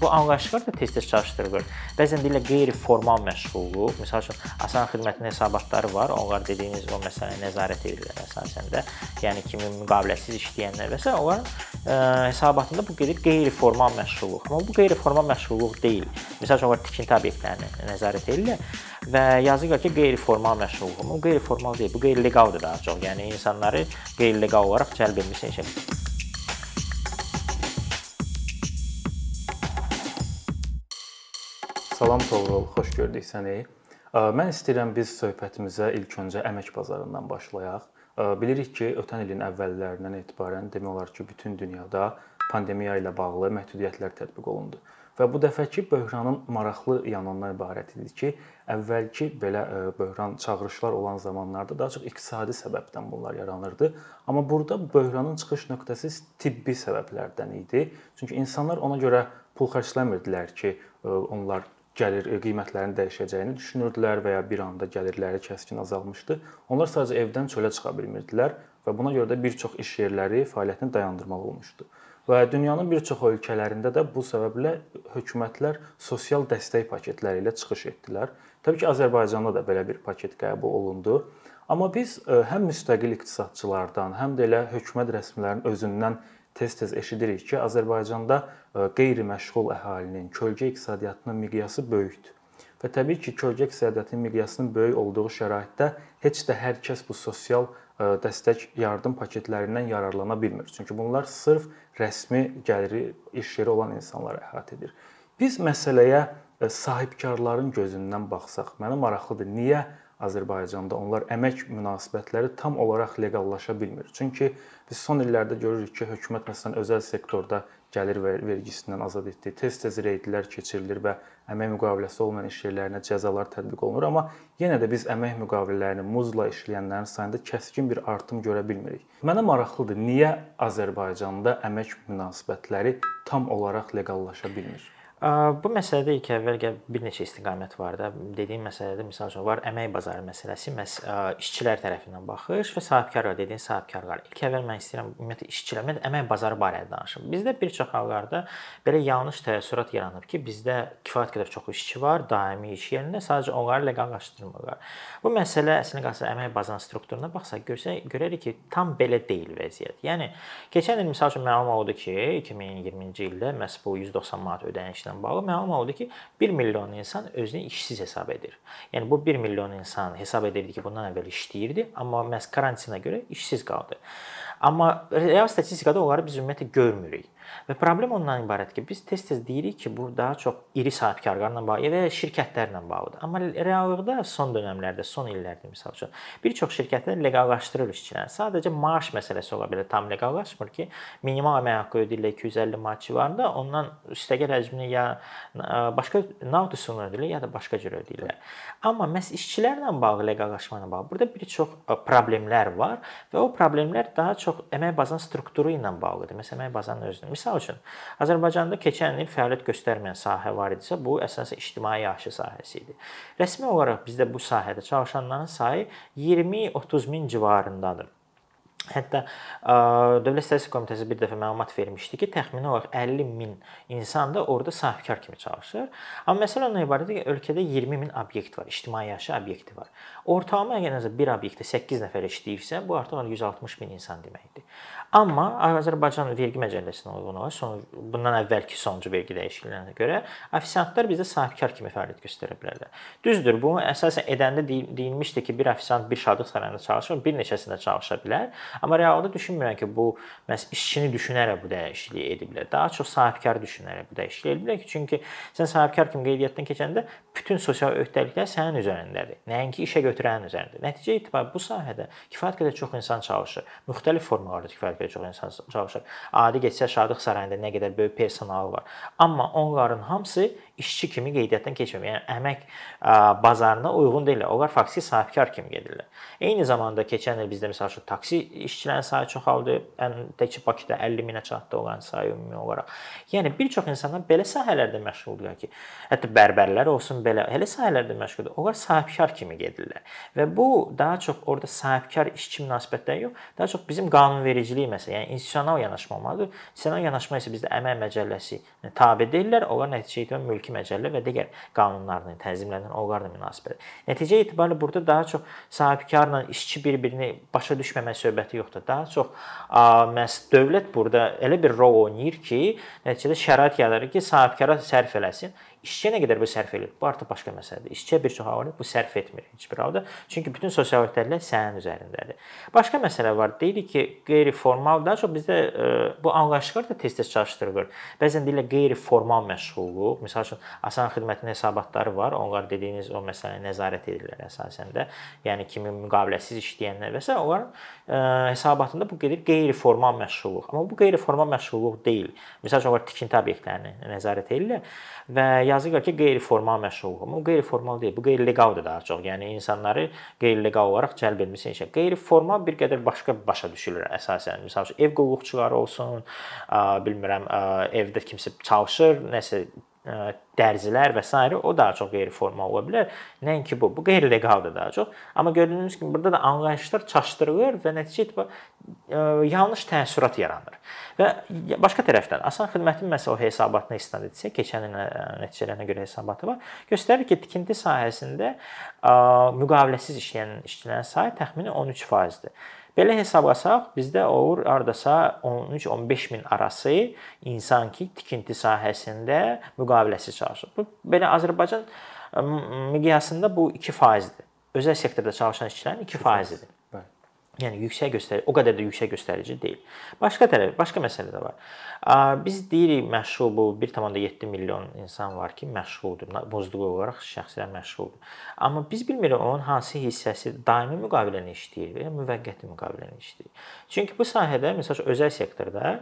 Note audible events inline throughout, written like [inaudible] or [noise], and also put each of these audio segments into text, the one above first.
Bu anlayışlar da tez-tez çaşdırılır. Bəzən deyirlər qeyri-formal məşğulluq. Məsəl üçün asan xidmətin hesabatları var. Onlar dediyiniz o məsələyə nəzarət edirlər əsasən də. Yəni kimi müqaviləsiz işləyənlər və s. onların ə, e, hesabatında bu gedir qeyri-formal məşğulluq. Amma bu qeyri-formal məşğulluq deyil. Məsəl üçün onlar tikinti obyektlərini nəzarət edirlər və yazırlar ki, qeyri-formal məşğulluq. Bu qeyri-formal deyil, bu qeyri-legaldır daha çox. Yəni insanları qeyri-legal olaraq cəlb etmiş şey. Salam Toğrul, xoş gördük səni. Mən istəyirəm biz söhbətimizə ilk öncə əmək bazarından başlayaq. Bilirik ki, ötən ilin əvvəllərindən etibarən demək olar ki, bütün dünyada pandemiya ilə bağlı məhdudiyyətlər tətbiq olundu. Və bu dəfəki böhranın maraqlı yanı ondan ibarət idi ki, əvvəlki belə böhran çağırışlar olan zamanlarda daha çox iqtisadi səbəbdən bunlar yaranırdı. Amma burada böhranın çıxış nöqtəsi tibbi səbəblərdən idi. Çünki insanlar ona görə pul xərcləmirdilər ki, onlar gəlir e, qiymətlərinin dəyişəcəyini düşünürdülər və ya bir anda gəlirləri kəskin azalmışdı. Onlar sadəcə evdən çölə çıxa bilmirdilər və buna görə də bir çox iş yerləri fəaliyyətini dayandırmalı olmuşdu. Və dünyanın bir çox ölkələrində də bu səbəblə hökumətlər sosial dəstək paketləri ilə çıxış etdilər. Təbii ki, Azərbaycanda da belə bir paket qəbul olundu. Amma biz e, həm müstəqil iqtisadçılardan, həm də elə hökumət rəsmilərinin özündən tez-tez eşidirik ki, Azərbaycanda e, qeyri-məşğul əhalinin, kölgə iqtisadiyyatının miqyası böyükdür. Və təbii ki, kölgə iqtisadiyyatının miqyasının böyük olduğu şəraitdə heç də hər kəs bu sosial e, dəstək yardım paketlərindən yararlana bilmir. Çünki bunlar sırf rəsmi gəliri iş yeri olan insanları əhatə edir. Biz məsələyə e, sahibkarların gözündən baxsaq, mənə maraqlıdır. Niyə Azərbaycanda onlar əmək münasibətləri tam olaraq leqallaşa bilmir. Çünki biz son illərdə görürük ki, hökumət məsələn özəl sektorda gəlir vergisindən azad etdi. Tez-tez reydlər keçirilir və əmək müqaviləsi olmayan iş yerlərinə cəzalar tətbiq olunur, amma yenə də biz əmək müqavilələrini muzla işləyənlərin sayında kəskin bir artım görə bilmirik. Mənə maraqlıdır, niyə Azərbaycanda əmək münasibətləri tam olaraq leqallaşa bilmir? Bu məsələdə ilk əvvəl bir neçə istiqamət var da. Dediyim məsələdə məsəl üçün var əmək bazarı məsələsi, məs işçilər tərəfindən baxış və sahibkarlar dediyin sahibkarlar. İlk əvvəl mən istəyirəm ümumiyyətlə işçilər, ümumiyyətlə əmək bazarı barədə danışım. Bizdə bir çox hallarda belə yanlış təəssürat yaranıb ki, bizdə kifayət qədər çox işçi var, daimi iş yerində, sadəcə onları leqallaşdırmırlar. Bu məsələ əslində qalsa əmək bazarının strukturuna baxsaq görsək, görərik ki, tam belə deyil vəziyyət. Yəni keçən il məsəl üçün məlum oldu ki, 2020-ci ildə məhz bu 190 manat ödənişlə ilə bağlı məlum oldu ki, 1 milyon insan özünü işsiz hesab edir. Yəni bu 1 milyon insan hesab edirdi ki, bundan əvvəl işləyirdi, amma məhz karantinə görə işsiz qaldı. Amma real statistikada onları biz ümumiyyətlə görmürük. Və problem ondan ibarətdir ki, biz tez-tez deyirik ki, bu daha çox iri sahibkarlarla bağlı ya şirkətlərlə bağlıdır. Amma reallıqda son dövrlərdə, son illərdə məsəl üçün bir çox şirkətlər leqallaşdırır işçilərini. Sadəcə maaş məsələsi ola bilər, tam leqallaşmır ki, minimal əmək haqqı ödəyirlər 250 manat civarında, ondan üstəgəl həcmini ya başqa nağd üsulunu ödəyirlər, ya da başqa cür ödəyirlər. Amma məhz işçilərlə bağlı leqallaşma ilə bağlı burada bir çox problemlər var və o problemlər daha çox əmək bazasının strukturu ilə bağlıdır. Məsələn, əmək bazasının özünün. Məsəl üçün, Azərbaycanda keçən il fəaliyyət göstərməyən sahə var idisə, bu əsasən ictimai yaşayış sahəsi idi. Rəsmi olaraq bizdə bu sahədə çalışanların sayı 20-30 min civarındadır. Hətta ə, Dövlət Statistika Komitəsi bir dəfə məlumat vermişdi ki, təxmini olaraq 50 min insan da orada sahibkar kimi çalışır. Amma məsələ ondan ibarətdir ki, ölkədə 20 min obyekt var, ictimai yaşayış obyekti var. Ortalama əgər nəzər bir obyektdə 8 nəfər işləyirsə, bu artıq 160 min insan deməkdir. Amma Azərbaycan vergi məcəlləsinə uyğun olaraq son bundan əvvəlki sonuncu vergi dəyişikliyinə görə ofisiantlar bizdə sahibkar kimi fəaliyyət göstərə bilərlər. Düzdür, bu əsasən edəndə deyilmişdi ki, bir ofisiant bir şadlıq sarayında çalışır, bir neçəsində çalışa bilər. Amma realda düşünmürəm ki, bu məhz işçini düşünərək bu dəyişikliyi ediblər. Daha çox sahibkar düşünərək bu dəyişikliyi ediblər ki, çünki sən sahibkar kimi qeydiyyatdan keçəndə bütün sosial öhdəliklər sənin üzərindədir. Nəinki işə götürənin üzərindədir. Nəticə etibarilə bu sahədə kifayət qədər çox insan çalışır. Müxtəlif formalarda kifayət qədər çox insan çalışır. Adi getsə Şadıq sarayında nə qədər böyük personalı var. Amma onların hamısı işçi kimi qeydiyyatdan keçmir. Yəni əmək bazarına uyğun deyillər. Onlar faktiki sahibkar kimi gedirlər. Eyni zamanda keçən il bizdə məsəl üçün taksi işçilərin sayı çoxaldı. Ən təkcə Bakıda 50 minə çatdı olan sayı ümumi olaraq. Yəni bir çox insanlar belə sahələrdə məşğuldurlar ki, hətta bərbərlər olsun belə elə sahələrdə məşğuldur. Onlar sahibkar kimi gedirlər. Və bu daha çox orada sahibkar işçi münasibətləri yox, daha çox bizim qanunvericilik məsələ, yəni institusional yanaşma olmalıdır. İnstitusional yanaşma isə bizdə əmək məcəlləsi tabe deyirlər. Onlar nəticə itibarilə mülki məcəllə və digər qanunlarla tənzimlənən onlarla münasibət. Nəticə itibarilə burada daha çox sahibkarla işçi bir-birini başa düşməmə söhbəti yoxdur. Daha çox məhz dövlət burada elə bir rol oynayır ki, nəticədə şərait yaradır ki, sahibkara sərf eləsin. İşçiyə nə qədər bu sərf edir? Bu artıq başqa məsələdir. İşçiyə bir çox hallarda bu sərf etmir heç bir halda. Çünki bütün sosial öhdəliklər sənin üzərindədir. Başqa məsələ var. Deyirik ki, qeyri-formal daha çox bizdə e, bu anlayışlar da tez-tez çaşdırılır. Bəzən deyirlər qeyri-formal məşğulluq. Məsəl üçün asan xidmətin hesabatları var. Onlar dediyiniz o məsələyə nəzarət edirlər əsasən də. Yəni kimi müqaviləsiz işləyənlər və s. onların e, hesabatında bu gedir qeyri-formal məşğulluq. Amma bu qeyri-formal məşğulluq deyil. Məsəl üçün onlar tikinti obyektlərini nəzarət edirlər və yazırlar ki, qeyri-formal məşğulluq. Amma bu qeyri-formal deyil, bu qeyri-legaldır daha çox. Yəni insanları qeyri-legal olaraq cəlb etmisən işə. Qeyri-formal bir qədər başqa başa düşülür əsasən. Məsəl üçün ev qulluqçuları olsun, bilmirəm, evdə kimsə çalışır, nəsə dərzilər və s. o daha çox qeyri-formal ola bilər. Nəinki bu. Bu qeyri-legaldır daha çox. Amma gördüyünüz kimi burada da anlayışlar çaşdırılır və nəticə etibarilə yanlış təəssürat yaranır. Və başqa tərəfdən asan xidmətin məsəl hesabatına istinad etsə, keçən il nəticələrinə görə hesabatı var, göstərir ki, tikinti sahəsində müqaviləsiz işləyən işçilərin sayı təxminən 13%dir. Belə hesablasaq, bizdə olur hardasa 13-15 min arası insan ki, tikinti sahəsində müqaviləsi çalışır. Bu belə Azərbaycan miqyasında bu 2%dir. Özəl sektorda çalışan işçilərin 2%-dir. Yəni yüksək göstərici, o qədər də yüksək göstərici deyil. Başqa tərəf, başqa məsələ də var. Biz deyirik məşğul bu 1.7 milyon insan var ki, məşğuldur. Bozduq olaraq şəxslər məşğuldur. Amma biz bilmirik onun hansı hissəsi daimi müqaviləni işləyir və ya müvəqqəti müqaviləni işləyir. Çünki bu sahədə məsələn özəl sektorda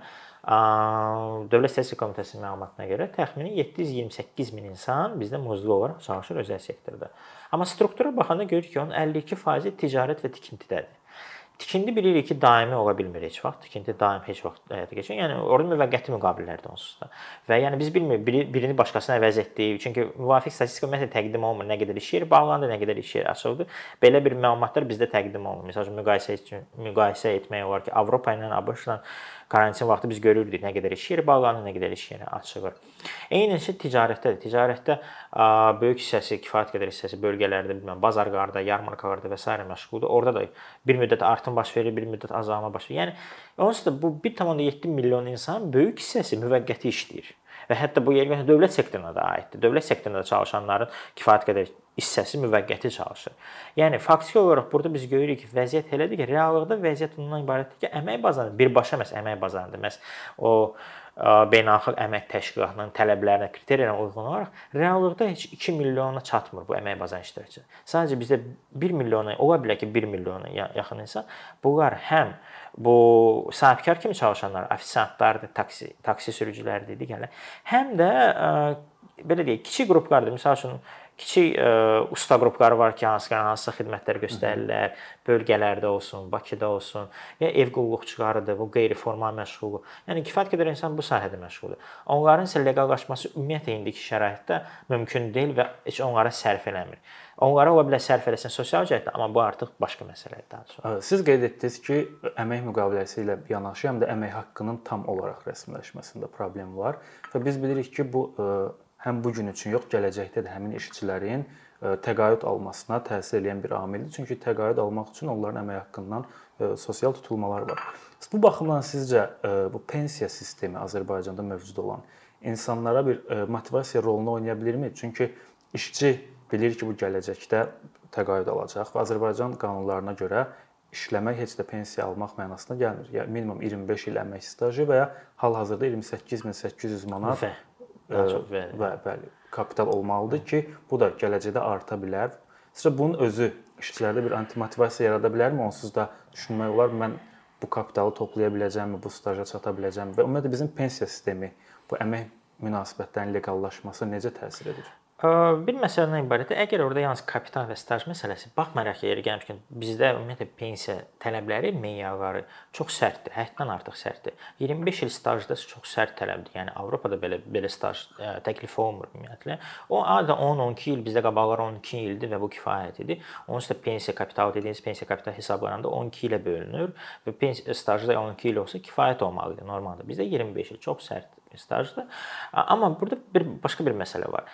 Dövlət Statistika Komitəsinin məlumatına görə təxminən 728 min insan bizdə muzlu olaraq çalışır özəl sektorda. Amma struktura baxanda görürük ki, onun 52% ticarət və tikintidədir. Tikinti bilirik ki, daimi ola bilmir heç vaxt. Tikinti daim heç vaxt həyata keçir. Yəni orada müvəqqəti müqavilələrdir onsuz da. Və yəni biz bilmirik biri, birini başqasına əvəz etdik. Çünki müvafiq statistika ümumiyyətlə təqdim olunmur. Nə qədər iş yeri bağlandı, nə qədər iş yeri açıldı. Belə bir məlumatlar bizdə təqdim olunmur. Məsələn, müqayisə üçün müqayisə etmək olar ki, Avropa ilə ABŞ-la karantin vaxtı biz görürdük nə qədər iş yeri bağlanır, nə qədər iş yeri açılır. Eyni şey ticarətdədir. Ticarətdə böyük hissəsi, kifayət qədər hissəsi bölgələrdə, bilməm, bazarlarda, yarmarkalarda və s. məşğuldur. Orada da bir müddət artım baş verir, bir müddət azalma baş verir. Yəni onsuz da bu 1.7 milyon insan böyük hissəsi müvəqqəti işləyir və hətta bu yeri dövlət sektoruna da aiddir. Dövlət sektorunda çalışanların kifayət qədər hissəsi müvəqqəti çalışır. Yəni faktiki olaraq burada biz görürük ki, vəziyyət elədir ki, reallıqda vəziyyət ondan ibarətdir ki, əmək bazarı birbaşa məs əmək bazarında məs o beynəlxalq əmək təşkilatının tələblərinə, kriteriyalarına uyğun olaraq reallıqda heç 2 milyona çatmır bu əmək bazarı iştirakçısı. Sadəcə bizdə 1 milyona, ola bilər ki, 1 milyona yaxın insan bunlar həm bu sahibkar kimi çalışanlar, ofisiantlardır, taksi, taksi sürücüləridir, digərlər. Həm də belə deyək, kiçik qruplardır. Məsəl üçün kiçik ə, e, usta qrupları var ki, hansı hansısa xidmətlər göstərirlər, bölgələrdə olsun, Bakıda olsun, ya ev qulluqçularıdır, bu qeyri-formal məşğulluq. Yəni kifayət qədər insan bu sahədə məşğuldur. Onların isə leqallaşması ümumiyyətlə indiki şəraitdə mümkün deyil və heç onlara sərf eləmir. Onlara ola bilər sərf eləsin sosial cəhətdən, amma bu artıq başqa məsələdir daha çox. Siz qeyd etdiniz ki, əmək müqaviləsi ilə yanaşı həm də əmək haqqının tam olaraq rəsmiləşməsində problem var və biz bilirik ki, bu həm bu gün üçün yox, gələcəkdə də həmin işçilərin e, təqaüd almasına təsir edən bir amildir. Çünki təqaüd almaq üçün onların əmək haqqından e, sosial tutulmalar var. Bu baxımdan sizcə e, bu pensiya sistemi Azərbaycanda mövcud olan insanlara bir motivasiya rolunu oynaya bilirmi? Çünki işçi bilir ki, bu gələcəkdə təqaüd alacaq və Azərbaycan qanunlarına görə işləmək heç də pensiya almaq mənasına gəlmir. Yəni minimum 25 il əmək stajı və ya hal-hazırda 28800 manat daha çox və, və bəli, kapital olmalıdır ki, bu da gələcəkdə arta bilər. Sizcə bunun özü işçilərdə bir antimotivasiya yarada bilərmi? Onsuz da düşünmək olar mən bu kapitalı toplaya biləcəmmi, bu staja çata biləcəmmi və ümumiyyətlə bizim pensiya sistemi bu əmək münasibətlərinin leqallaşması necə təsir edir? Bir məsələdən ibarətdir. Əgər orada yalnız kapital və staj məsələsi, baxmayaraq yeri gəlmişkən bizdə ümumiyyətlə pensiya tələbləri meyarları çox sərtdir, həddən artıq sərtdir. 25 il stajda çox sərt tələbdir. Yəni Avropada belə belə staj təklif olunmur ümumiyyətlə. O adətən 10-12 il bizdə qabaqlar 12 ildir və bu kifayət idi. Onsuz da pensiya kapitalı dediyimiz pensiya kapitalı hesablananda 12 ilə bölünür və pensiya stajda 12 il olsa kifayət olmalıdır normalda. Bizdə 25 il çox sərt stajdır. Amma burada bir başqa bir məsələ var.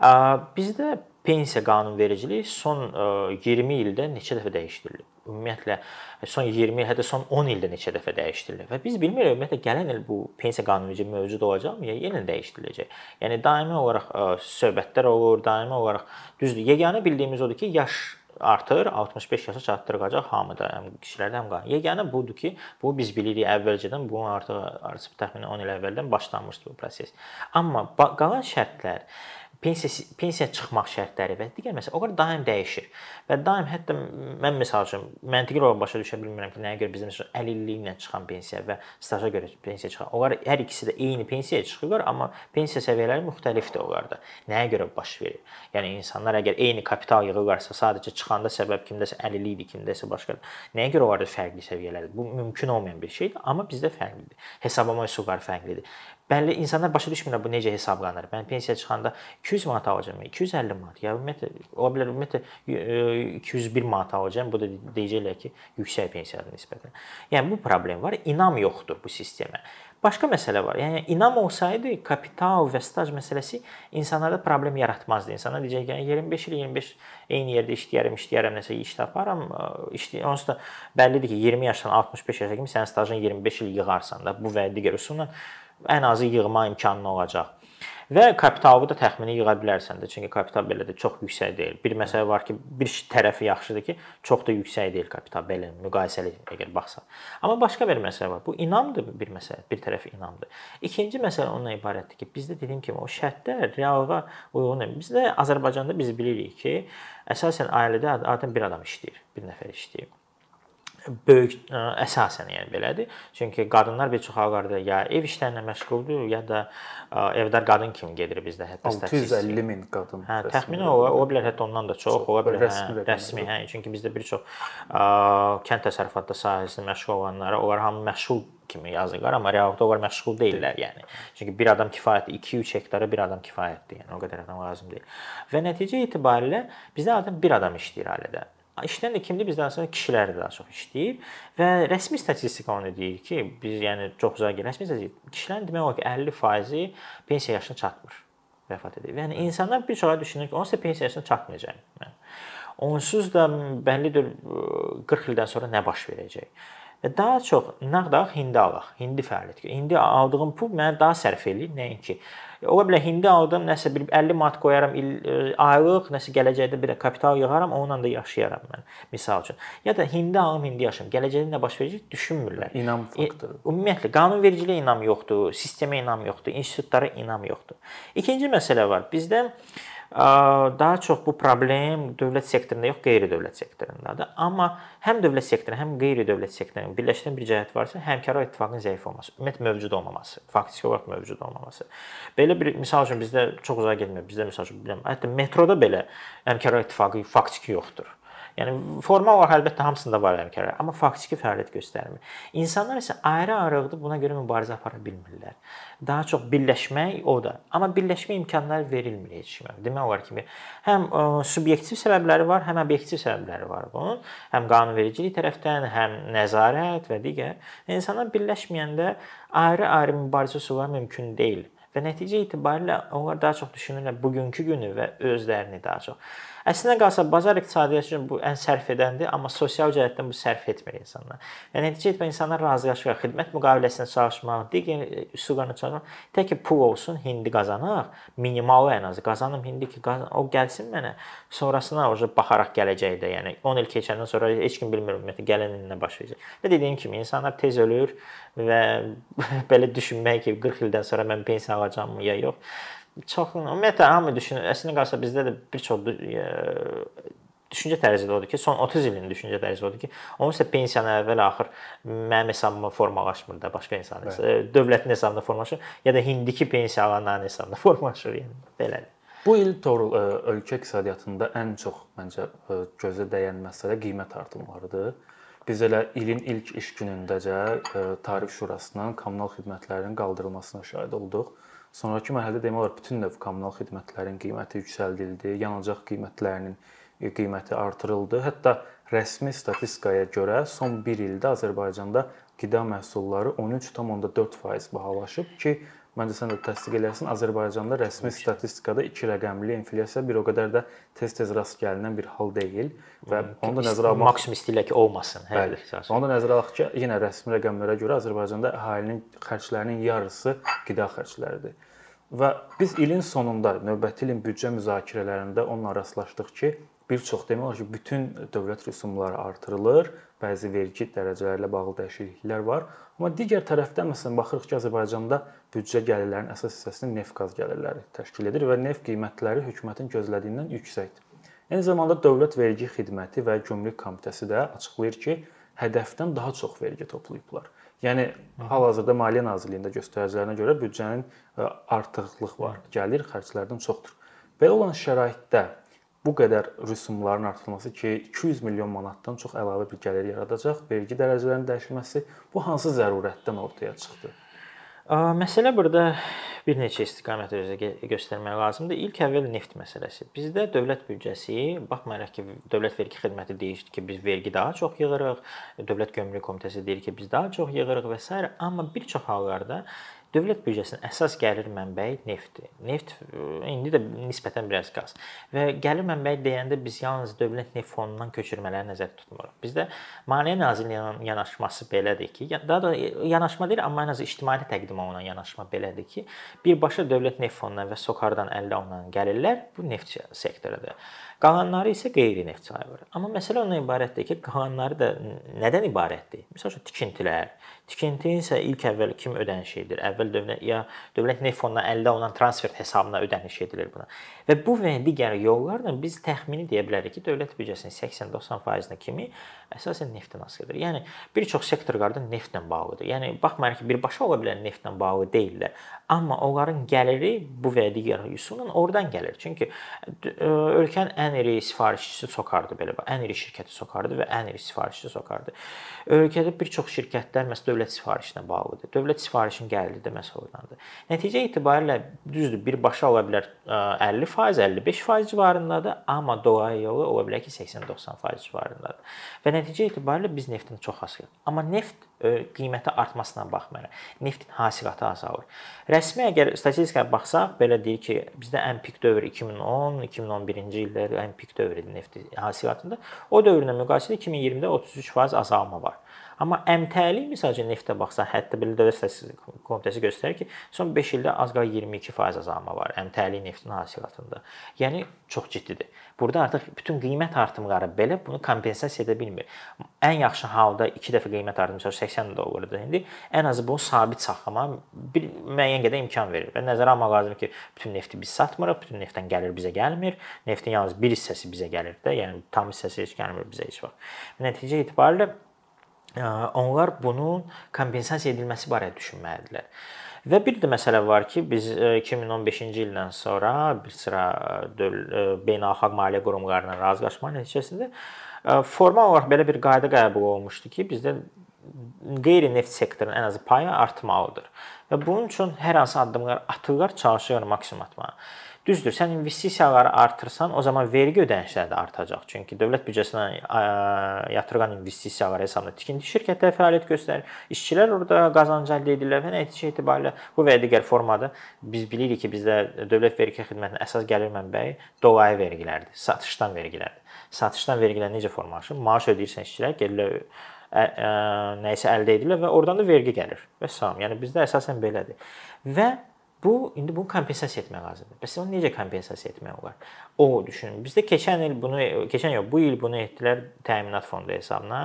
Bizdə pensiya qanunvericiliyi son 20 ildə neçə dəfə dəyişdirilib. Ümumiyyətlə son 20 il, hətta son 10 ildə neçə dəfə dəyişdirilib və biz bilmirik ümumiyyətlə gələn il bu pensiya qanunvericiliyi mövcud olacaqmı ya yenə dəyişdiriləcək. Yəni daimi olaraq söhbətlər olur, daimi olaraq düzdür. Yeganə bildiyimiz odur ki, yaş artır, 65 yaşa çatdırılacaq hamıda, həm kişilərdə, həm qadın. Yeganə budur ki, bu biz bilirik əvvəlcədən, bu artıq artıq təxminən 10 il əvvəldən başlanmışdı bu proses. Amma qalan şərtlər pensiya pensiya çıxmaq şərtləri və digər məsələ o qədər daim dəyişir. Və daim hətta mən məsəl üçün məntiqi olaraq başa düşə bilmirəm ki, nəyə görə bizdə məsələn 50 illiklə çıxan pensiya və staja görə pensiya çıxan. Onlar hər ikisi də eyni pensiyaya çıxırlar, amma pensiya səviyyələri müxtəlifdir onlarda. Nəyə görə baş verir? Yəni insanlar əgər eyni kapital yığırlarsa, sadəcə çıxanda səbəb kimdəsə 50 illik, kimdəsə başqadır. Nəyə görə onlarda fərqli səviyyələrdir? Bu mümkün olmayan bir şeydir, amma bizdə fərqlidir. Hesablama üsulları fərqlidir. Bəlli insanlar başa düşmürlər bu necə hesablanır. Mən pensiya çıxanda 200 manat alacağam, 250 manat. Ya ümumiyyətlə ola bilər ümumiyyətlə 201 manat alacağam. Bu da deyəcəklər ki, yüksək pensiyadır nisbətən. Yəni bu problem var. İnam yoxdur bu sistemə. Başqa məsələ var. Yəni inam olsaydı kapital və staj məsələsi insanlarda problem yaratmazdı. İnsanlar deyəcək ki, yəni 25 il 25 eyni yerdə işləyərəm, işləyərəm, nəsə iş taparam, işləyirəm. Onsuz da bəllidir ki, 20 yaşdan 65 yaşa kimi sənin stajın 25 il yığarsan da bu və digər üsulla ən azı yığma imkanın olacaq. Və kapitalı da təxmini yığa bilərsən də, çünki kapital belə də çox yüksək deyil. Bir məsələ var ki, bir tərəfi yaxşıdır ki, çox da yüksək deyil kapital belə müqayisəli əgər baxsan. Amma başqa bir məsələ var. Bu inamdır bir məsələ, bir tərəfi inamdır. İkinci məsələ ondan ibarətdir ki, bizdə dediyim kimi o şərtlər reallığa uyğun deyil. Bizdə Azərbaycanda biz bilirik ki, əsasən ailədə adətən bir adam işləyir, bir nəfər işləyir böyük ə, əsasən yəni belədir. Çünki qadınlar bir çox hallarda ya ev işlərinə məşğuldur, ya da ə, evdar qadın kimi gedir bizdə hətta 650 min qadın. Hə, təxminən o, o bilər hətta ondan da çox, ola bilər rəsmi, hə, rəsmi, hə, çünki bizdə bir çox ə, kənd təsərrüfatı sahəsində məşğul olanlara, onlar hamı məşğul kimi yazırlar, amma reallıqda onlar məşğul deyillər, yəni. Çünki bir adam kifayətdir, 2-3 hektara bir adam kifayətdir, yəni o qədər adam lazım deyil. Və nəticə itibarilə bizdə adam bir adam işləyir ailədə. İşləyən də kimdir? Bizdə əslində kişilər daha çox işləyir və rəsmi statistika onu deyir ki, biz yəni çox uzaq rəsmi statistika kişilərin demək olar ki 50%-i pensiya yaşına çatmır, vəfat edir. Yəni insanlar bir çoxu düşünür ki, onsuz da pensiya yaşına çatmayacaq. Yəni, onsuz da bəllidir 40 ildən sonra nə baş verəcək. Və daha çox nağd hindi alaq, hindi fəaliyyət. İndi aldığım pul mənə daha sərf eləyir, nəinki. Ola bilər hindi aldım, nəsə bir 50 manat qoyaram il e, aylıq, nəsə gələcəkdə bir də kapital yığaram, onunla da yaşayaram mən, misal üçün. Ya da hindi alım, hindi yaşayım. Gələcəkdə nə baş verəcək düşünmürlər. İnam faktoru. Ümumiyyətlə qanunvericiliyə inam yoxdur, sistemə inam yoxdur, institutlara inam yoxdur. İkinci məsələ var. Bizdə daha çox bu problem dövlət sektorunda yox, qeyri-dövlət sektorundadır. Amma həm dövlət sektoru, həm qeyri-dövlət sektorunu birləşdirən bir cəhət varsa, həmkarlıq ittifaqının zəif olması, ümumiyyətlə mövcud olmaması, faktiki olaraq mövcud olmaması. Belə bir misal üçün bizdə çox uzağa getmir. Bizdə misal üçün bilmirəm, hətta metroda belə həmkarlıq ittifaqı faktiki yoxdur. Yəni formal olaraq əlbəttə hamısında var həmkarlar, amma faktiki fəaliyyət göstərmir. İnsanlar isə ayrı-ayrılıqda buna görə mübarizə apara bilmirlər. Daha çox birləşmək o da. Amma birləşmə imkanları verilmir heç kimə. Demək olar ki, həm ə, subyektiv səbəbləri var, həm obyektiv səbəbləri var bunun. Həm qanunvericilik tərəfdən, həm nəzarət və digər. İnsanlar birləşməyəndə ayrı-ayrı mübarizə üsulları mümkün deyil. Və nəticə itibarilə onlar daha çox düşünürlər bugünkü günü və özlərini daha çox. Əslində qalsa bazar iqtisadiyyatı üçün bu ən sərf edəndir, amma sosial cəhətdən bu sərf etmir insanlar. Yəni nəticə etmə insanlar razılaşır, xidmət müqaviləsində çalışmaq, digər üsullarla çalışmaq, tək ki pul olsun, hindi qazanaq, minimalı ən azı qazanım hindi ki, qazan, o gəlsin mənə. Sonrasına o baxaraq gələcəkdə, yəni 10 il keçəndən sonra heç kim bilmir ümumiyyətlə gələn il nə baş verəcək. Və dediyim kimi insanlar tez ölür və [laughs] belə düşünmək ki, 40 ildən sonra mən pensiya alacağam ya yox çox ümumiyyətlə hamı düşünür. Əslində qalsa bizdə də bir çox e, düşüncə tərzi də odur ki, son 30 ilin düşüncə tərzi odur ki, onsuz da pensiyanı əvvəl axır mənim hesabıma formalaşmır da, başqa insanın hesabı, dövlətin hesabına formalaşır ya da indiki pensiya alanların hesabına [laughs] formalaşır, yəni belədir. Bu il doğru ölkə iqtisadiyyatında ən çox məncə gözə dəyən məsələ qiymət artımlarıdır. Biz elə ilin ilk iş günündəcə Tarif Şurasının kommunal xidmətlərinin qaldırılmasına şahid olduq. Sonrakı mərhələdə demək olar bütün növ kommunal xidmətlərin qiyməti yüksəldildi, yanacaq qiymətlərinin qiyməti artırıldı. Hətta rəsmi statistikaya görə son 1 ildə Azərbaycanda qida məhsulları 13.4% bahalaşıb ki, Məncə sən də təsdiq elərsən, Azərbaycanda rəsmi statistikada 2 rəqəmli inflyasiya bir o qədər də tez-tez rast gəlinən bir hal deyil və onu da nəzərə almaq maksimum istəyirlər ki, olmasın. Bəli. Onu da nəzərə alaq ki, yenə rəsmi rəqəmlərə görə Azərbaycanda əhalinin xərclərinin yarısı qida xərcləridir. Və biz ilin sonunda növbəti ilin büdcə müzakirələrində onunla rastlaşdıq ki, bir çox demək olar ki, bütün dövlət rüsumları artırılır, bəzi vergi dərəcələri ilə bağlı dəyişikliklər var. Amma digər tərəfdən məsələn baxırıq ki, Azərbaycanda büdcə gəlirlərinin əsas hissəsini neft-qaz gəlirləri təşkil edir və neft qiymətləri hökumətin gözlədiyindən yüksəkdir. Eyni zamanda Dövlət Vergi Xidməti və Gömrük Komitəsi də açıqlayır ki, hədəfdən daha çox vergi toplayıblar. Yəni hal-hazırda Maliyyə Nazirliyində göstəricilərinə görə büdcənin artıqlıq var, gəlir xərclərdən çoxdur. Belə olan şəraitdə bu qədər rüsumların artırılması ki, 200 milyon manatdan çox əlavə bir gəlir yaradacaq, vergi dərəcələrinin dəyişilməsi bu hansı zərurətdən ortaya çıxdı? Məsələ burada bir neçə istiqamət özə göstərmək lazımdır. İlk əvvəl neft məsələsi. Bizdə dövlət büdcəsi, baxmayaraq ki, Dövlət Vergi Xidməti deyir ki, biz vergi daha çox yığırıq, Dövlət Gömrük Komitəsi deyir ki, biz daha çox yığırıq və s. amma bir çox hallarda Dövlət büdcəsinin əsas gəlir mənbəyi neftdir. Neft e, indi də nisbətən biraz qaz. Və gəlir mənbəyi deyəndə biz yalnız dövlət neft fondundan köçürmələri nəzərdə tutmuruq. Bizdə Maliyyə Nazirliyinin yanaşması belədir ki, daha da yanaşma deyil, amma ən azı ictimai təqdim olunan yanaşma belədir ki, birbaşa dövlət neft fondundan və SOCAR-dan əldə olunan gəlirlər bu neft sektorudur. Qalanları isə qeyri-neft sayılır. Amma məsələ ondan ibarətdir ki, qalanları da nədən ibarətdir? Məsələn, tikintilər. Tikinti isə ilk əvvəl kim ödəniş edir? Əvvəl dövlət ya dövlət neft fondundan əldə olunan transfert hesabına ödəniş edilir buna. Və bu və digər yollarla biz təxmini deyə bilərik ki, dövlət büdcəsinin 80-90%-nə kimi əsasən neftdən asılıdır. Yəni bir çox sektorlarda neftlə bağlıdır. Yəni baxmayaraq ki, birbaşa ola bilər neftlə bağlı deyillər, amma onların gəliri bu və digər üsulla oradan gəlir. Çünki ölkənin ən iri sifarişçisi SOCAR-dır belə bax. Ən iri şirkəti SOCAR-dır və ən iri sifarişçisi SOCAR-dır. Ölkədə bir çox şirkətlər məsələn dövlət sifarişinə bağlıdır. Dövlət sifarişinin gəliri də məhz oradandır. Nəticə etibarilə düzdür, birbaşa ola bilər 50%, 55% civarındadır, amma dolayı yolu ola bilər ki, 80-90% civarındadır. Və nəticə etibarilə biz neftdən çox asılıq. Amma neft qiyməti artmasına baxmayaraq neftin hasilatı azalır. Rəsmi əgər statistikaya baxsaq, belə deyir ki, bizdə ən pik dövr 2010, 2011-ci illər ən pik dövr idi neft hasilatında. O dövrlə müqayisədə 2020-də 33% azalma var. Amma əmtəli məsələn neftə baxsaq, hətta belə Dövlət Statistika Komitəsi göstərir ki, son 5 ildə az qala 22% azalma var əmtəli neftin hasilatında. Yəni çox ciddidir. Burada artıq bütün qiymət artımları belə bunu kompensasiya edə bilmir. Ən yaxşı halda 2 dəfə qiymət artımı 80 dollardır indi. Ən azı bunu sabit saxlamağa bir müəyyən qədər imkan verir. Və nəzərə almaq lazımdır ki, bütün nefti biz satmırıq, bütün neftdən gəlir bizə gəlmir. Neftin yalnız bir hissəsi bizə gəlir də, yəni tam hissəsi heç gəlmir bizə heç vaxt. Nəticə etibarilə onlar bunun kompensasiya edilməsi barədə düşünməlidirlər. Və bir də məsələ var ki, biz 2015-ci ildən sonra bir sıra beynəlxalq maliyyə qurumlarının razılaşma nəticəsində formal olaraq belə bir qayda qəbul olunmuşdu ki, bizdə qeyri-neft sektorunun ən azı payı artmalıdır. Və bunun üçün hər hansı addımlar atırlar, çalışırlar maksimum atmağa. Düzdür, sən investisiyaları artırsan, o zaman vergi ödənişləri də artacaq. Çünki dövlət büdcəsinə yatırılan investisiyalar hesabına tikinti şirkətləri fəaliyyət göstərir. İşçilər orada qazanc əldə edirlər və nəticə etibarilə bu və digər formada biz bilirik ki, bizdə dövlət vergi xidmətinin əsas gəlir mənbəyi dolayı vergilərdir, satışdan vergilərdir. Satışdan vergilər necə formalaşır? Maaş ödəyirsən işçilər, gəlirlər ə, ə, nəyisə əldə edirlər və oradan da vergi gəlir. Və salam. Yəni bizdə əsasən belədir. Və Bu indi bunu kompensasiya etmək lazımdır. Bəs onu necə kompensasiya etmək olar? O düşünün. Bizdə keçən il bunu keçən yox, bu il bunu etdilər təminat fondu hesabına.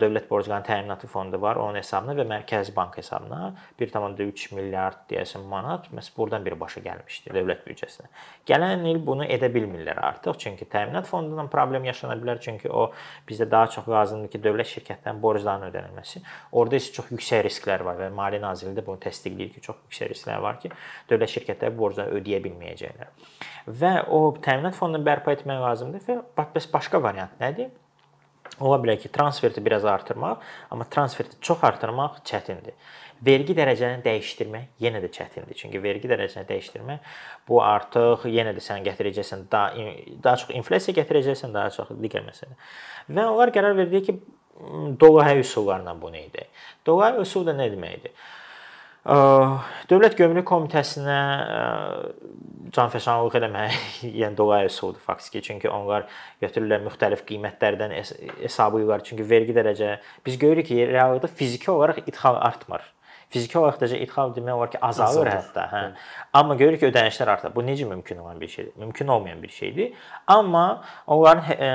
Dövlət Borclarının Təminatı Fondu var, onun hesabına və Mərkəzi Bank hesabına 1.3 milyard deyəsən manat məhz buradan birbaşa gəlmişdi dövlət büdcəsinə. Gələn il bunu edə bilmirlər artıq, çünki təminat fondundan problem yaşana bilər, çünki o bizdə daha çox lazımdır ki, dövlət şirkətlərinin borclarının ödənilməsi. Orda isə çox yüksək risklər var və Maliyyə Nazirliyi də bunu təsdiqləyir ki, çox yüksək risklər var ki, dövlət şirkətləri borcları ödəyə bilməyəcəklər. Və o təminat fondunu bərpa etmək lazımdır bəs başqa variant nədir? Ola bilər ki, transferti biraz artırmaq, amma transferti çox artırmaq çətindir. Vergi dərəcəni dəyişdirmək yenə də çətindir. Çünki vergi dərəcəsini dəyişdirmək bu artıq yenə də sən gətirəcəksən daha daha çox inflyasiya gətirəcəksən, daha çox digər məsələ. Və onlar qərar verdi ki, dolayı üsullarla bunu edək. Dolayı üsul da nə deməkdir? Dövlət Gömrük Komitəsinə canfəşanlıq eləmək, [laughs] yəni dolayı üsuldur faktiki. Çünki onlar götürürlər müxtəlif qiymətlərdən hesabı yuxarı. Çünki vergi dərəcə biz görürük ki, reallıqda fiziki olaraq idxal artmır. Fiziki olaraq da idxal demək olar ki, azalır, azalır. hətta, hə. Hı. Amma görürük ki, ödənişlər artır. Bu necə mümkün olan bir şeydir? Mümkün olmayan bir şeydir. Amma onların e,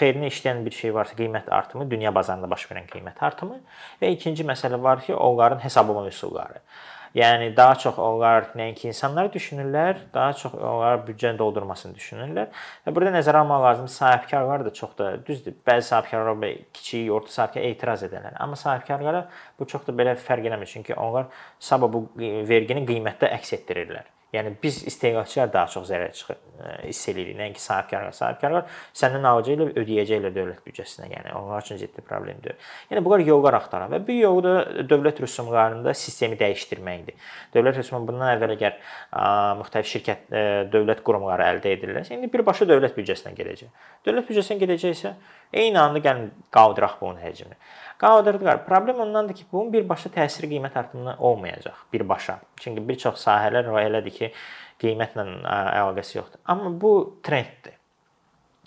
xeyrinə işləyən bir şey varsa, qiymət artımı, dünya bazarında baş verən qiymət artımı və ikinci məsələ var ki, onların hesablama üsulları. Yəni daha çox onlar nəinki insanlar düşünürlər, daha çox onlar büdcəni doldurmasını düşünürlər. Və burada nəzərə almaq lazımdır, sahibkarlar da çox da düzdür. Bəzi sahibkarlar belə kiçik, orta sahibkar etiraz edirlər. Amma sahibkarlara bu çox da belə fərq eləmir, çünki onlar sabah bu vergini qiymətdə əks etdirirlər. Yəni biz istehlakçılar daha çox zərər çıxır, e, hiss eləyirik. Nəinki sahibkarlar. Sahibkarlar səndən alacaqlar, ödəyəcəklər dövlət büdcəsinə. Yəni onlar üçün ciddi problemdir. Yəni bunlar yollar axtaran və bu yolu da dövlət rüsumlarında sistemi dəyişdirməkdir. Dövlət rüsumu bundan əvvəl əgər müxtəlif şirkət, e, dövlət qurumları əldə edirlərsə, indi birbaşa dövlət büdcəsinə gedəcək. Dövlət büdcəsinə gedəcəksə, eyni anda gəlin qaldıraq bunun həcmini. Qaldırdılar. Problem ondandır ki, bunun birbaşa təsiri qiymət artımına olmayacaq birbaşa. Çünki bir çox sahələr elədir ki, qiymətlə əlaqəsi yoxdur. Amma bu trenddir.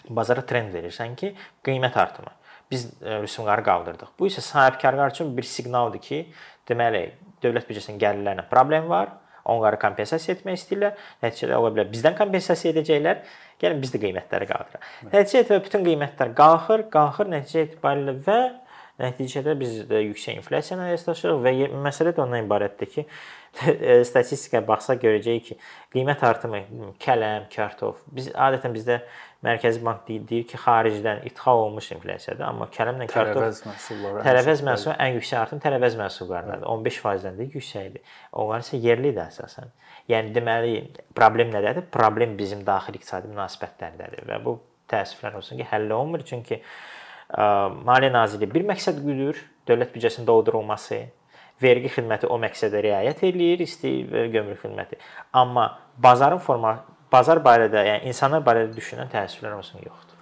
Bazara trend verirsən ki, qiymət artımı. Biz rüsumları qaldırdıq. Bu isə sahibkarlar üçün bir siqnaldır ki, deməli, dövlət büdcəsinin gəlirlərinə problem var. Onları kompensasiya etmək istəyirlər. Nəticədə ola bilər bizdən kompensasiya edəcəklər. Gəlin biz də qiymətləri qaldıraq. Nəticədə bütün qiymətlər qalxır, qalxır nəticə etibarilə və Nəticədə biz də yüksək inflyasiya ilə rastlaşırıq və məsələ də ondan ibarətdir ki, [laughs] statistikaya baxsaq görəcəyik ki, qiymət artımı kələm, kartof. Biz adətən bizdə Mərkəzi Bank deyir ki, xaricdən idxal olmuş inflyasiyadır, amma kələmlə kartof tərəvəz məhsulları tərəvəz məhsulu ən yüksək artım tərəvəz məhsullarındadır. 15%-dən də yüksəkdir. Onlar isə yerlidir əsasən. Yəni deməli problem nədədir? Problem bizim daxili iqtisadi münasibətlərdədir və bu təəssüflər olsun ki, həll olunmur çünki Maliyyə Nazirliyi bir məqsəd güdür, dövlət büdcəsinin doldurulması, vergi xidməti o məqsədə riayət eləyir, istəyir və gömrük xidməti. Amma bazarın forma bazar barədə, yəni insanlar barədə düşünən təəssüflər olsun yoxdur.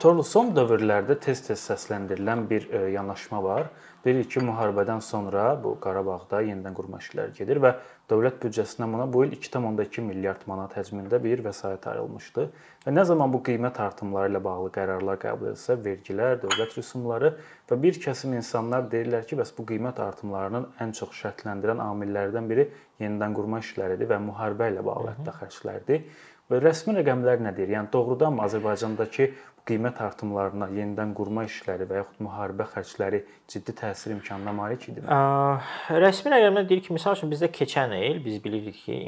Torlu son dövrlərdə tez-tez səsləndirilən bir yanaşma var. Deyirik ki, müharibədən sonra bu Qarabağda yenidən qurma işləri gedir və dövlət büdcəsindən buna bu il 2.2 milyard manat həcmində bir vəsait ayrılmışdı. Və nə zaman bu qiymət artımları ilə bağlı qərarlar qəbul edilsə, vergilər, dövlət rüsumları və bir kəsim insanlar deyirlər ki, bəs bu qiymət artımlarının ən çox şərtləndirən amillərdən biri yenidən qurma işləridir və müharibə ilə bağlı hətta xərclərdir. Və rəsmi rəqəmlər nə deyir? Yəni doğrudanmı Azərbaycandakı qiymət artımlarına, yenidən qurma işləri və yaxud müharibə xərcləri ciddi təsir imkanına malik idimi? Rəsmi rəqəmlər deyir ki, məsəl üçün bizdə keçən il biz bilirik ki,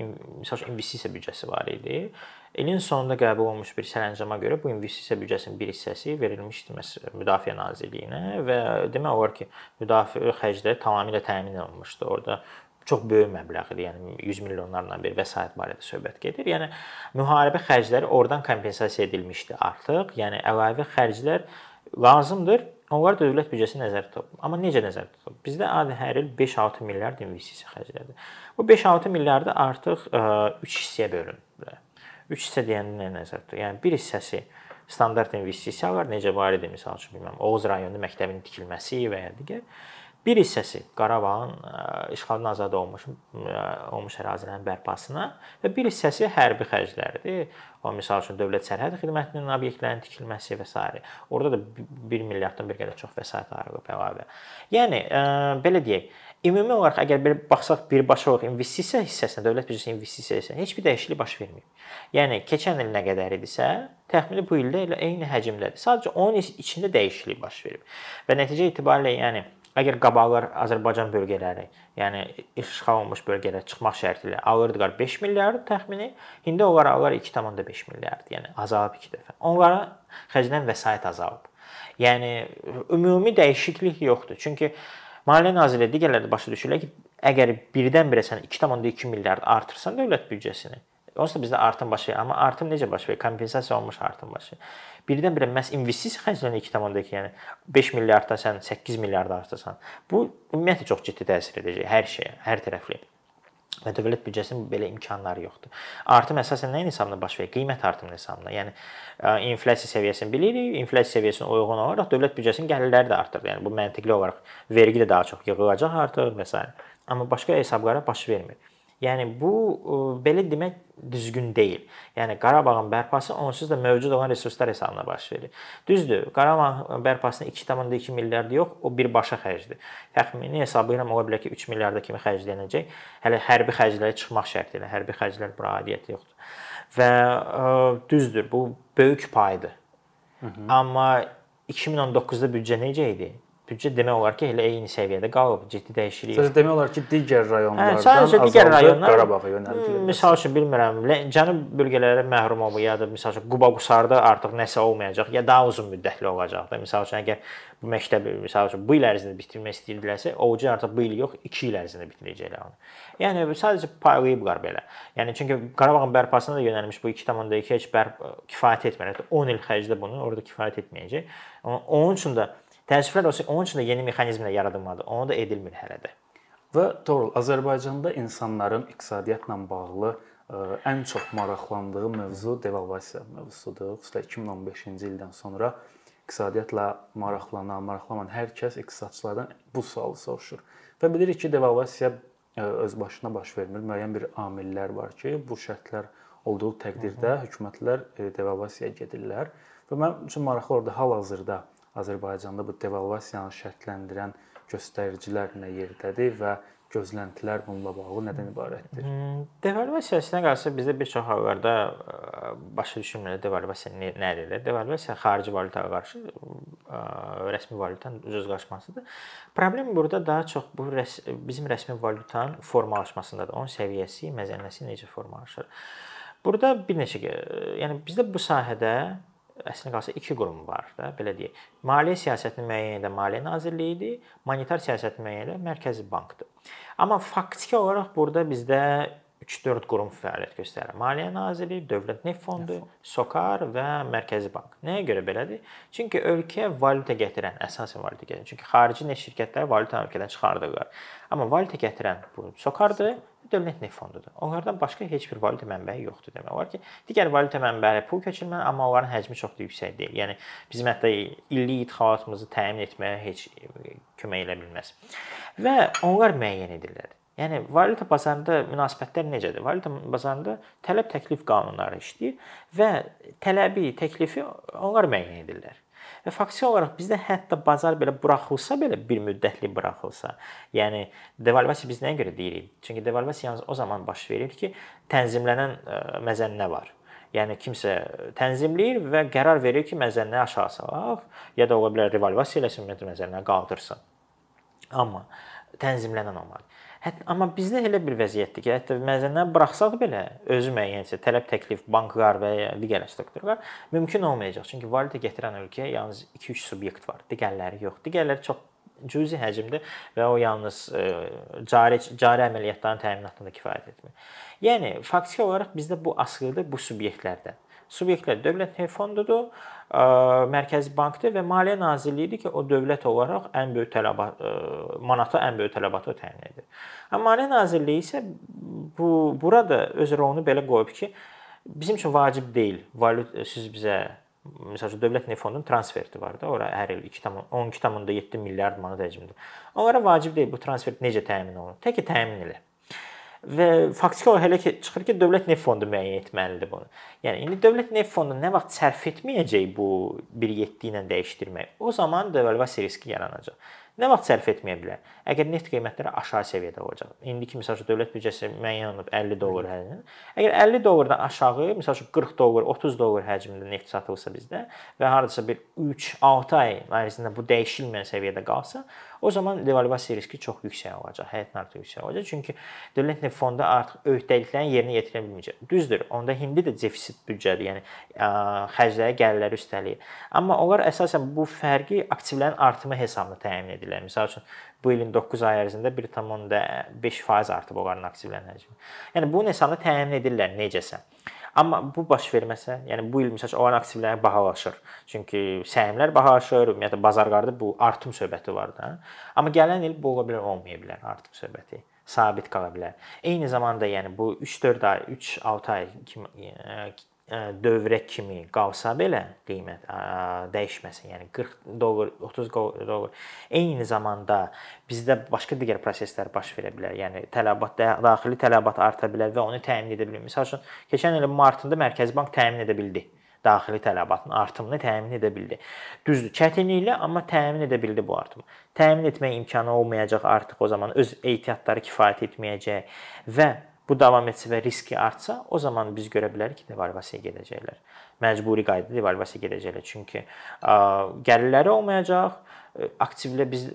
məsəl üçün investisiya büdcəsi var idi. İlin sonunda qəbul olunmuş bir sərəncama görə bu investisiya büdcəsinin bir hissəsi verilmişdi Müdafiə Nazirliyinə və demək olar ki, müdafiə xərcləri tamamilə təmin olunmuşdu. Orada çox böyük məbləğdir. Yəni 100 milyonlarla bir vəsait barədə söhbət gedir. Yəni müharibə xərcləri oradan kompensasiya edilmişdi artıq. Yəni əlavə xərclər lazımdır. Onlar dövlət büdcəsi nəzərdə tutulub. Amma necə nəzərdə tutulub? Bizdə adi hər il 5-6 milyard investisiya xərcləridir. Bu 5-6 milyardı artıq 3 hissəyə bölünür. 3 hissə deyəndə nə nəzərdə tutulur? Yəni bir hissəsi standart investisiyalar necə var idi, məsəl üçün bilmirəm, Oğuz rayonunda məktəbin tikilməsi və ya digər Bir hissəsi Qarabağın işğaldan azad olmuş olmuş ərazilərin bərpasına və bir hissəsi hərbi xərclərdir. O misal üçün dövlət sərhəd xidmətinin obyektlərinin tikilməsi və s. Orada da 1 milyarddan bir qədər çox vəsait ayrılıb əlavə. Yəni belə deyək, ümumi olaraq əgər bir baxsaq birbaşa olaraq investisiya hissəsinə, dövlət büdcəsi investisiya hissəsinə heç bir dəyişiklik baş verməyib. Yəni keçən il nə qədər idisə, təxmini bu ildə elə eyni həcmdədir. Sadəcə onun içində dəyişiklik baş verib. Və nəticə itibarilə yəni Əgər qabaqlar Azərbaycan bölgələri, yəni işğal olunmuş bölgələr çıxmaq şərti ilə alırdılar 5 milyard təxmini, indi onlar alırlar 2.5 milyard, yəni azalıb 2 dəfə. Onlara xərclənən vəsait azalıb. Yəni ümumi dəyişiklik yoxdur. Çünki Maliyyə Nazirliyi digərləri başa düşürlər ki, əgər birdən-birə sən 2.2 milyard artırsan dövlət büdcəsini, onsuz da bizdə artım baş verir. Amma artım necə baş verir? Kompensasiya olunmuş artım baş verir birdən-birə məhz investisiya xərclənir 2.2, yəni 5 milyarddan sən 8 milyard artırsan, bu ümumiyyətlə çox ciddi təsir edəcək hər şeyə, hər tərəfli. Və dövlət büdcəsinin belə imkanları yoxdur. Artım əsasən nəyin hesabına baş verir? Qiymət artımının hesabına. Yəni inflyasiya səviyyəsini bilirik, inflyasiya səviyyəsinə uyğun olaraq dövlət büdcəsinin gəlirləri də artır. Yəni bu məntiqli olaraq vergi də daha çox yığılacaq artıq və s. Amma başqa hesablara baş vermir. Yəni bu belə demək düzgün deyil. Yəni Qarabağın bərpası onsuz da mövcud olan resurslar hesabına baş verir. Düzdür, Qarabağ bərpasına 2.2 milyard yox, o birbaşa xərcdir. Təxmini hesablayıram ola bilər ki, 3 milyarda kimi xərclənəcək. Hələ hərbi xərclərə çıxmaq şərti ilə, hərbi xərclər bura aidiyyəti yoxdur. Və ə, düzdür, bu böyük paydır. Hı -hı. Amma 2019-da büdcə necə idi? Büdcə demək olar ki, elə eyni səviyyədə qalıb, ciddi dəyişiklik. Sözü demək olar ki, digər rayonlardan hə, sadəcə digər rayonlar Qarabağa yönəldilir. Misal üçün bilmirəm, cənub bölgələrə məhrum olma ya da misal üçün Quba-Qusarda artıq nəsə olmayacaq, ya daha uzun müddətli olacaq da. Misal üçün əgər bu məktəbi misal üçün bu il ərzində bitirmək istəyirdilərsə, ovucu artıq bu il yox, 2 il ərzində bitirəcəklər onu. Yəni sadəcə paylayıblar belə. Yəni çünki Qarabağın bərpasına da yönəlmiş bu 2.2 heç bər kifayət etmir. 10 il xərcdə bunu orada kifayət etməyəcək. Onun üçün də Təəssüflər olsun, onun üçün də yeni mexanizmlər yaradılmalıdır. Onu da edilmir hələ də. Və Toğrul, Azərbaycanda insanların iqtisadiyyatla bağlı ə, ən çox maraqlandığı mövzu devalvasiya mövzusudur. Xüsusilə 2015-ci ildən sonra iqtisadiyyatla maraqlanan, maraqlamayan hər kəs iqtisadçılardan bu sualı soruşur. Və bilirik ki, devalvasiya öz başına baş vermir. Müəyyən bir amillər var ki, bu şərtlər olduğu təqdirdə hökumətlər devalvasiyaya gedirlər. Və mənim üçün maraqlı orada hal-hazırda Azərbaycanda bu devalvasiyanı şərtləndirən göstəricilər nə yerdədir və gözləntilər bununla bağlı nədən ibarətdir? Hmm, devalvasiya əslində qalsa bizdə bir çox hallarda başa düşülmür devalvasiya nədir? Devalvasiya xarici valyutaya qarşı rəsmi valyutanın ucuz qaçmasıdır. Problem burada daha çox bu rəs bizim rəsmi valyutanın formalaşmasındadır. Onun səviyyəsi, məzənnəsi necə formalaşır. Burada bir neçə yəni bizdə bu sahədə əslində qalsa iki qurum var da, belə deyək. Maliyyə siyasətini müəyyən edən Maliyyə Nazirliyidir, monetar siyasəti müəyyən edən Mərkəzi Bankdır. Amma faktiki olaraq burada bizdə 3-4 qurum fəaliyyət göstərir. Maliyyə Nazirliyi, Dövlət Neft Fondu, SOCAR və Mərkəzi Bank. Nəyə görə belədir? Çünki ölkəyə valyuta gətirən, əsasən valyuta gətirən. Çünki xarici neft şirkətləri valyutanı ölkədən çıxardırlar. Amma valyuta gətirən bu SOCAR-dır, Dövlət Neft Fondudur. Onlardan başqa heç bir valyuta mənbəyi yoxdur demək olar ki, digər valyuta mənbələri pul köçürmə, amma onların həcmi çox da yüksək deyil. Yəni bizim hətta illik idxalatımızı təmin etməyə heç kömək edə bilməz. Və onlar müəyyən edirlər. Yəni valyuta bazarında münasibətlər necədir? Valyuta bazarında tələb təklif qanunları işləyir və tələbi, təklifi onlar müəyyən edirlər. Və faktiki olaraq bizdə hətta bazar belə buraxılsa belə bir müddətli buraxılsa, yəni devalvasiya biz nəyə görə deyirik? Çünki devalvasiya yalnız o zaman baş verir ki, tənzimlənən məzənnə var. Yəni kimsə tənzimləyir və qərar verir ki, məzənnəni aşağı salaq, ya da ola bilər revalvasiya eləsin, məzənnəni qaldırsın. Amma tənzimlənən olmalı. Hətta amma bizdə elə bir vəziyyətdir ki, hətta məzənnəni buraxsaq belə özü müəyyənsə tələb təklif banklar və ya digər strukturlar mümkün olmayacaq. Çünki valyuta gətirən ölkəyə yalnız 2-3 subyekt var, digərləri yox. Digərləri çox cüzi həcmdə və o yalnız e, cari cari əməliyyatların təminatında kifayət etmir. Yəni faktiki olaraq bizdə bu asılıdır bu subyektlərdən. Subyektlər Dövlət Fondudur, Mərkəzi Bankdır və Maliyyə Nazirliyidir ki, o dövlət olaraq ən böyük tələbat manata ən böyük tələbatı təmin edir. Amma Maliyyə Nazirliyi isə bu burada öz rolunu belə qoyub ki, bizim üçün vacib deyil. Valyut siz bizə məsəl üçün dövlət neft fondunun transferti var da, ora hər il 2.12.7 milyard manat həcmində. Onlara vacib deyil bu transfert necə təmin olunur. Tək ki təmin elə. Və faktiki olaraq elə ki çıxır ki, dövlət neft fondu müəyyən etməlidir bunu. Yəni indi dövlət neft fondu nə vaxt sərf etməyəcək bu 1.7 ilə dəyişdirmək, o zaman devalvasiya riski yaranacaq. Nə vaxt sərf etməyə bilər? Əgər neft qiymətləri aşağı səviyyədə olacaq. İndiki məsəl üçün dövlət büdcəsi müəyyən olunub 50 dollar həcmində. Əgər 50 dollardan aşağı, məsəl üçün 40 dollar, 30 dollar həcmində neft satılsa bizdə və hardasa bir 3-6 ay ərzində bu dəyişilməyən səviyyədə qalsa, o zaman devalvasiya riski çox yüksək olacaq, həddindən artıq yüksək olacaq. Çünki dövlət neft fondu artıq öhdəliklərini yerinə yetirə bilməyəcək. Düzdür, onda indi də defitsit büdcədir, yəni xərcləri, gəlirləri üstələyir. Amma onlar əsasən bu fərqi aktivlərin artımı hesabına təmin edirlər. Məsəl üçün bu ilin 9 ay ərzində 1.5% artıb onların aktivlərin həcmi. Yəni bunun hesabına təmin edirlər necəsə. Amma bu baş verməsə, yəni bu il məsəl üçün olan aktivlərin bahalaşır. Çünki səhmlər bahalaşır, ümumiyyətlə bazarlarda bu artım söhbəti var da. Amma gələn il bu ola bilər, olmaya bilər artım söhbəti sabit qala bilər. Eyni zamanda yəni bu 3-4 ay, 3-6 ay kimi dövrə kimi qalsa belə qiymət dəyişməsin, yəni 40 dollar, 30 dollar. Eyni zamanda bizdə başqa digər proseslər baş verə bilər. Yəni tələbat daxili tələbat arta bilər və onu təmin edə bilmir. Məsəl üçün keçən ilin martında Mərkəzi Bank təmin edə bildi daxili tələbatın artımını təmin edə bildi. Düzdür, çətinliklə, amma təmin edə bildi bu artımı. Təmin etmək imkanı olmayacaq artıq o zaman öz ehtiyatları kifayət etməyəcək və bu davam etsə və riski artsa, o zaman biz görə bilərik ki, devalvasiyaya gedəcəklər. Məcburi qaydada devalvasiyaya gedəcəklər. Çünki gəlirləri olmayacaq, aktivlə biz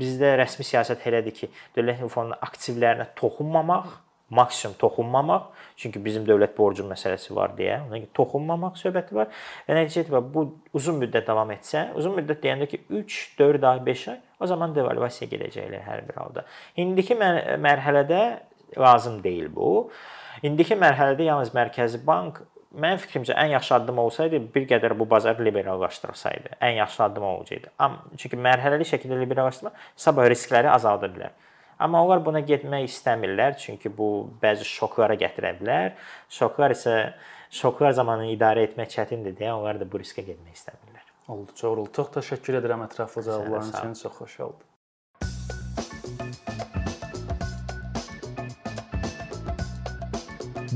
bizdə rəsmi siyasət elədir ki, dövlət fondunun aktivlərinə toxunmamaq, maksimum toxunmamaq, çünki bizim dövlət borcu məsələsi var deyə, ona görə toxunmamaq söhbəti var. Və nəticə etibarilə bu uzun müddət davam etsə, uzun müddət deyəndə ki 3, 4 ay, 5 ay, o zaman devalvasiyaya gedəcəklər hər bir halda. İndiki mərhələdə lazım deyil bu. İndiki mərhələdə yalnız Mərkəzi Bank mənim fikrimcə ən yaxşı addım olsaydı bir qədər bu bazarı liberallaşdırsaydı, ən yaxşı addım olacaqdı. Amma çünki mərhələli şəkildə liberallaşdırma sabah riskləri azalda bilər. Amma onlar buna getmək istəmirlər, çünki bu bəzi şoklara gətirə bilər. Şoklar isə şoklar zamanı idarə etmək çətindir deyə onlar da bu riskə getmək istəmirlər. Olduqca uğurlu. Çox təşəkkür edirəm ətraflı cavabların üçün. Çox xoş oldu.